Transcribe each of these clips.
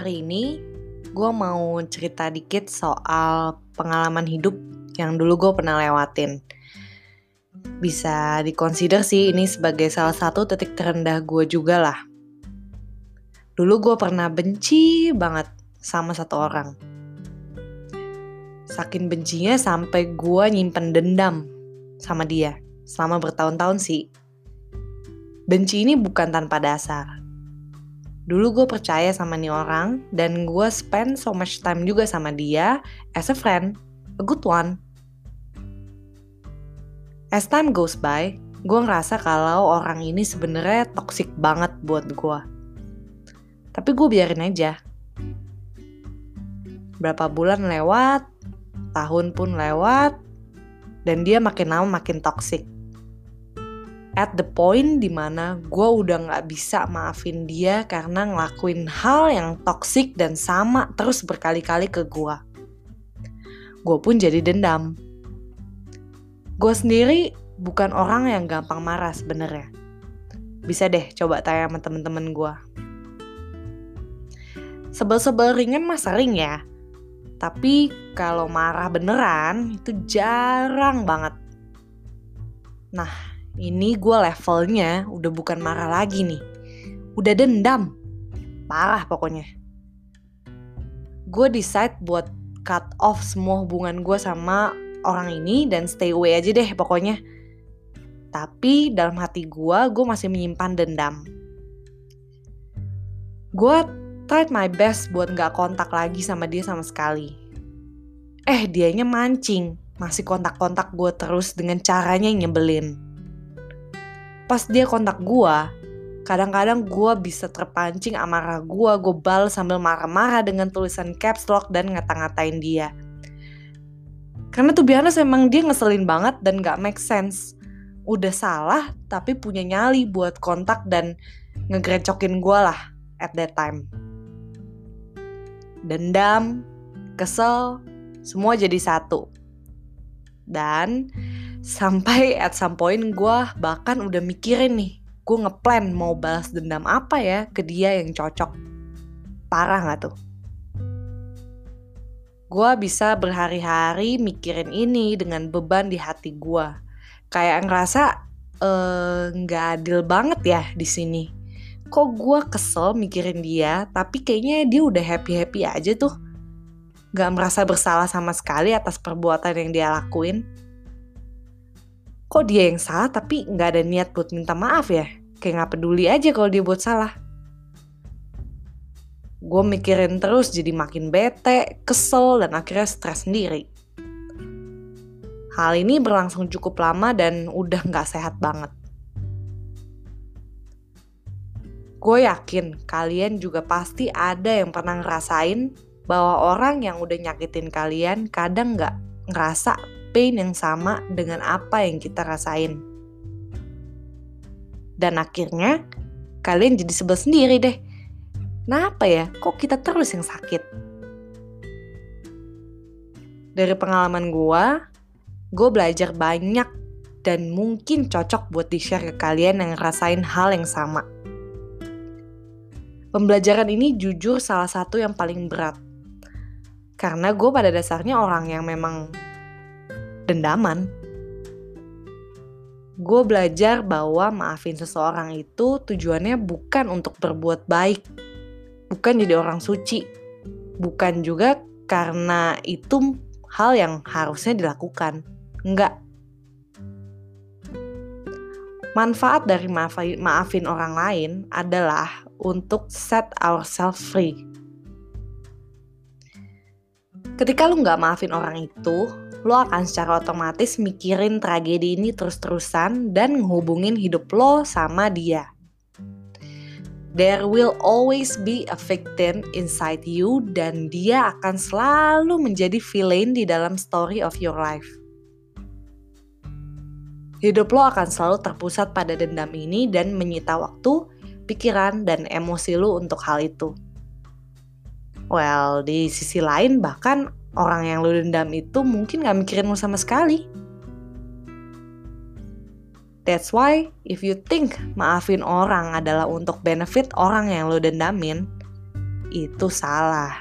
hari ini gue mau cerita dikit soal pengalaman hidup yang dulu gue pernah lewatin. Bisa dikonsider sih ini sebagai salah satu titik terendah gue juga lah. Dulu gue pernah benci banget sama satu orang. Saking bencinya sampai gue nyimpen dendam sama dia selama bertahun-tahun sih. Benci ini bukan tanpa dasar Dulu gue percaya sama nih orang dan gue spend so much time juga sama dia as a friend, a good one. As time goes by, gue ngerasa kalau orang ini sebenarnya toxic banget buat gue. Tapi gue biarin aja. Berapa bulan lewat, tahun pun lewat, dan dia makin lama makin toxic at the point di mana gue udah gak bisa maafin dia karena ngelakuin hal yang toxic dan sama terus berkali-kali ke gue. Gue pun jadi dendam. Gue sendiri bukan orang yang gampang marah sebenarnya. Bisa deh coba tanya sama temen-temen gue. Sebel-sebel ringan mah sering ya. Tapi kalau marah beneran itu jarang banget. Nah, ini gue levelnya udah bukan marah lagi nih. Udah dendam. Parah pokoknya. Gue decide buat cut off semua hubungan gue sama orang ini dan stay away aja deh pokoknya. Tapi dalam hati gue, gue masih menyimpan dendam. Gue tried my best buat gak kontak lagi sama dia sama sekali. Eh, dianya mancing. Masih kontak-kontak gue terus dengan caranya yang nyebelin pas dia kontak gue kadang-kadang gue bisa terpancing amarah gue gue bal sambil marah-marah dengan tulisan caps lock dan ngata-ngatain dia. Karena tuh biasa emang dia ngeselin banget dan gak make sense. Udah salah tapi punya nyali buat kontak dan ngegrecokin gue lah at that time. Dendam kesel semua jadi satu. Dan Sampai at some point gue bahkan udah mikirin nih, gue ngeplan mau balas dendam apa ya ke dia yang cocok. Parah gak tuh? Gue bisa berhari-hari mikirin ini dengan beban di hati gue. Kayak ngerasa eh, nggak uh, adil banget ya di sini. Kok gue kesel mikirin dia, tapi kayaknya dia udah happy-happy aja tuh. Gak merasa bersalah sama sekali atas perbuatan yang dia lakuin kok dia yang salah tapi nggak ada niat buat minta maaf ya? Kayak nggak peduli aja kalau dia buat salah. Gue mikirin terus jadi makin bete, kesel, dan akhirnya stres sendiri. Hal ini berlangsung cukup lama dan udah nggak sehat banget. Gue yakin kalian juga pasti ada yang pernah ngerasain bahwa orang yang udah nyakitin kalian kadang nggak ngerasa pain yang sama dengan apa yang kita rasain. Dan akhirnya kalian jadi sebel sendiri deh. Kenapa ya? Kok kita terus yang sakit? Dari pengalaman gue, gue belajar banyak dan mungkin cocok buat di-share ke kalian yang ngerasain hal yang sama. Pembelajaran ini jujur salah satu yang paling berat. Karena gue pada dasarnya orang yang memang dendaman. Gue belajar bahwa maafin seseorang itu tujuannya bukan untuk berbuat baik, bukan jadi orang suci, bukan juga karena itu hal yang harusnya dilakukan. Enggak. Manfaat dari maafin, orang lain adalah untuk set ourselves free. Ketika lu nggak maafin orang itu, lo akan secara otomatis mikirin tragedi ini terus-terusan dan ngehubungin hidup lo sama dia. There will always be a victim inside you dan dia akan selalu menjadi villain di dalam story of your life. Hidup lo akan selalu terpusat pada dendam ini dan menyita waktu, pikiran, dan emosi lo untuk hal itu. Well, di sisi lain bahkan orang yang lu dendam itu mungkin gak mikirin lu sama sekali. That's why if you think maafin orang adalah untuk benefit orang yang lu dendamin, itu salah.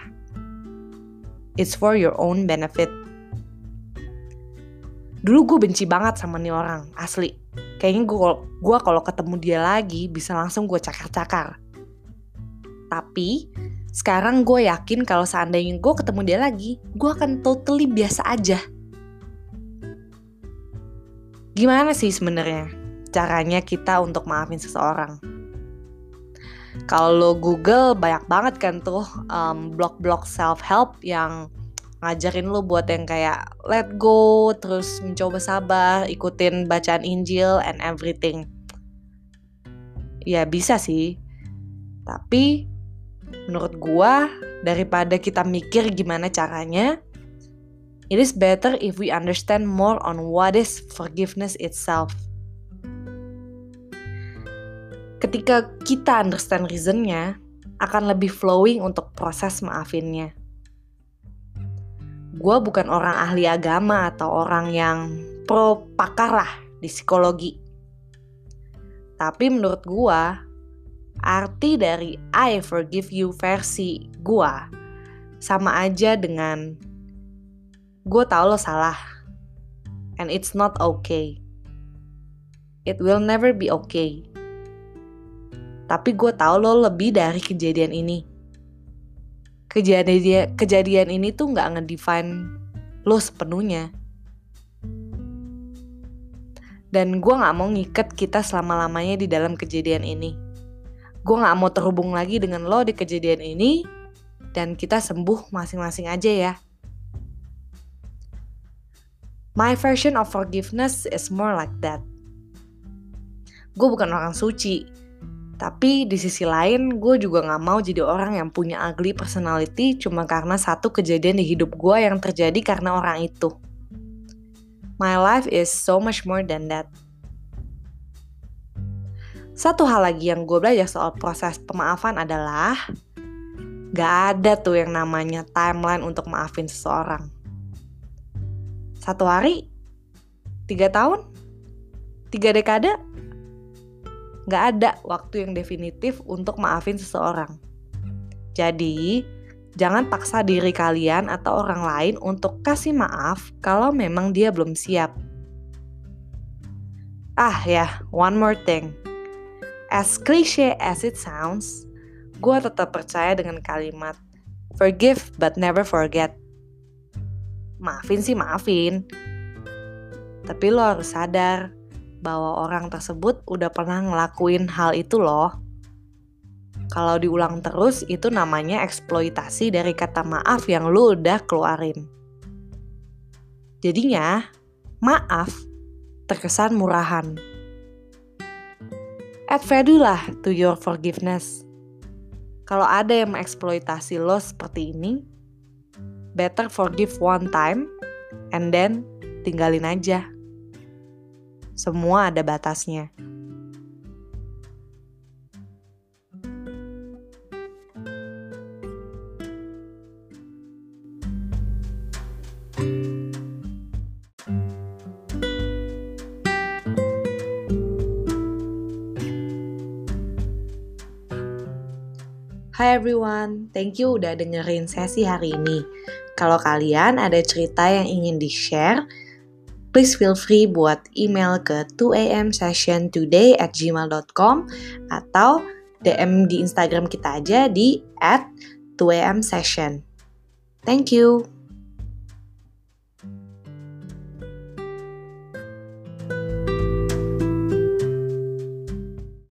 It's for your own benefit. Dulu gue benci banget sama nih orang, asli. Kayaknya gue gua kalau ketemu dia lagi bisa langsung gue cakar-cakar. Tapi sekarang gue yakin kalau seandainya gue ketemu dia lagi, gue akan totally biasa aja. Gimana sih sebenarnya caranya kita untuk maafin seseorang? Kalau Google banyak banget kan tuh um, blog-blog self help yang ngajarin lo buat yang kayak let go, terus mencoba sabar, ikutin bacaan Injil and everything. Ya bisa sih. Tapi menurut gua daripada kita mikir gimana caranya, it is better if we understand more on what is forgiveness itself. Ketika kita understand reasonnya, akan lebih flowing untuk proses maafinnya. Gua bukan orang ahli agama atau orang yang pro pakar lah di psikologi. Tapi menurut gua, arti dari I forgive you versi gua. Sama aja dengan gue tau lo salah and it's not okay. It will never be okay. Tapi gue tau lo lebih dari kejadian ini. Kejadian kejadian ini tuh nggak ngedefine lo sepenuhnya. Dan gue nggak mau ngikat kita selama lamanya di dalam kejadian ini gue gak mau terhubung lagi dengan lo di kejadian ini dan kita sembuh masing-masing aja ya. My version of forgiveness is more like that. Gue bukan orang suci, tapi di sisi lain gue juga gak mau jadi orang yang punya ugly personality cuma karena satu kejadian di hidup gue yang terjadi karena orang itu. My life is so much more than that. Satu hal lagi yang gue belajar soal proses pemaafan adalah gak ada tuh yang namanya timeline untuk maafin seseorang. Satu hari, tiga tahun, tiga dekade, gak ada waktu yang definitif untuk maafin seseorang. Jadi, jangan paksa diri kalian atau orang lain untuk kasih maaf kalau memang dia belum siap. Ah ya, one more thing As cliche as it sounds, gue tetap percaya dengan kalimat forgive but never forget. Maafin sih maafin, tapi lo harus sadar bahwa orang tersebut udah pernah ngelakuin hal itu loh. Kalau diulang terus itu namanya eksploitasi dari kata maaf yang lo udah keluarin. Jadinya, maaf terkesan murahan add value lah to your forgiveness. Kalau ada yang mengeksploitasi lo seperti ini, better forgive one time and then tinggalin aja. Semua ada batasnya. Hai everyone, thank you udah dengerin sesi hari ini. Kalau kalian ada cerita yang ingin di-share, please feel free buat email ke 2amsessiontoday at gmail.com atau DM di Instagram kita aja di at 2amsession. Thank you.